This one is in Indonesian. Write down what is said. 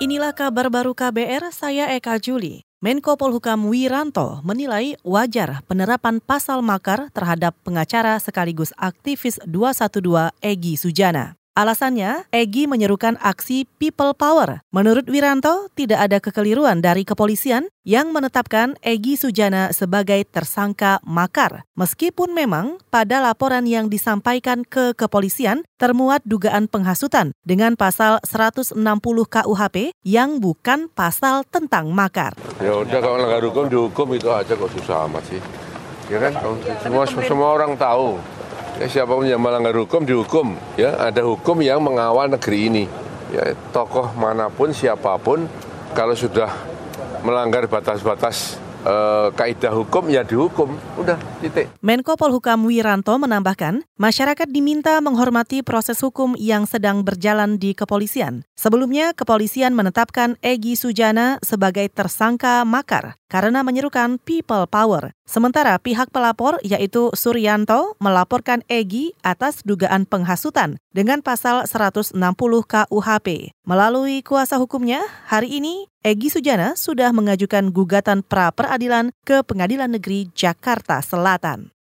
Inilah kabar baru KBR, saya Eka Juli. Menko Polhukam Wiranto menilai wajar penerapan pasal makar terhadap pengacara sekaligus aktivis 212 Egi Sujana. Alasannya, Egi menyerukan aksi people power. Menurut Wiranto, tidak ada kekeliruan dari kepolisian yang menetapkan Egi Sujana sebagai tersangka makar. Meskipun memang pada laporan yang disampaikan ke kepolisian termuat dugaan penghasutan dengan pasal 160 KUHP yang bukan pasal tentang makar. Ya udah kalau melanggar hukum dihukum itu aja kok susah amat sih. Ya kan semua semua orang tahu ya, siapa pun yang melanggar hukum dihukum ya. Ada hukum yang mengawal negeri ini. Ya tokoh mana pun siapa pun kalau sudah melanggar batas-batas eh, kaidah hukum ya dihukum. Udah titik. Menko Polhukam Wiranto menambahkan, masyarakat diminta menghormati proses hukum yang sedang berjalan di kepolisian. Sebelumnya, kepolisian menetapkan Egi Sujana sebagai tersangka makar karena menyerukan people power. Sementara pihak pelapor yaitu Suryanto melaporkan Egi atas dugaan penghasutan dengan pasal 160 KUHP. Melalui kuasa hukumnya, hari ini Egi Sujana sudah mengajukan gugatan pra peradilan ke Pengadilan Negeri Jakarta Selatan.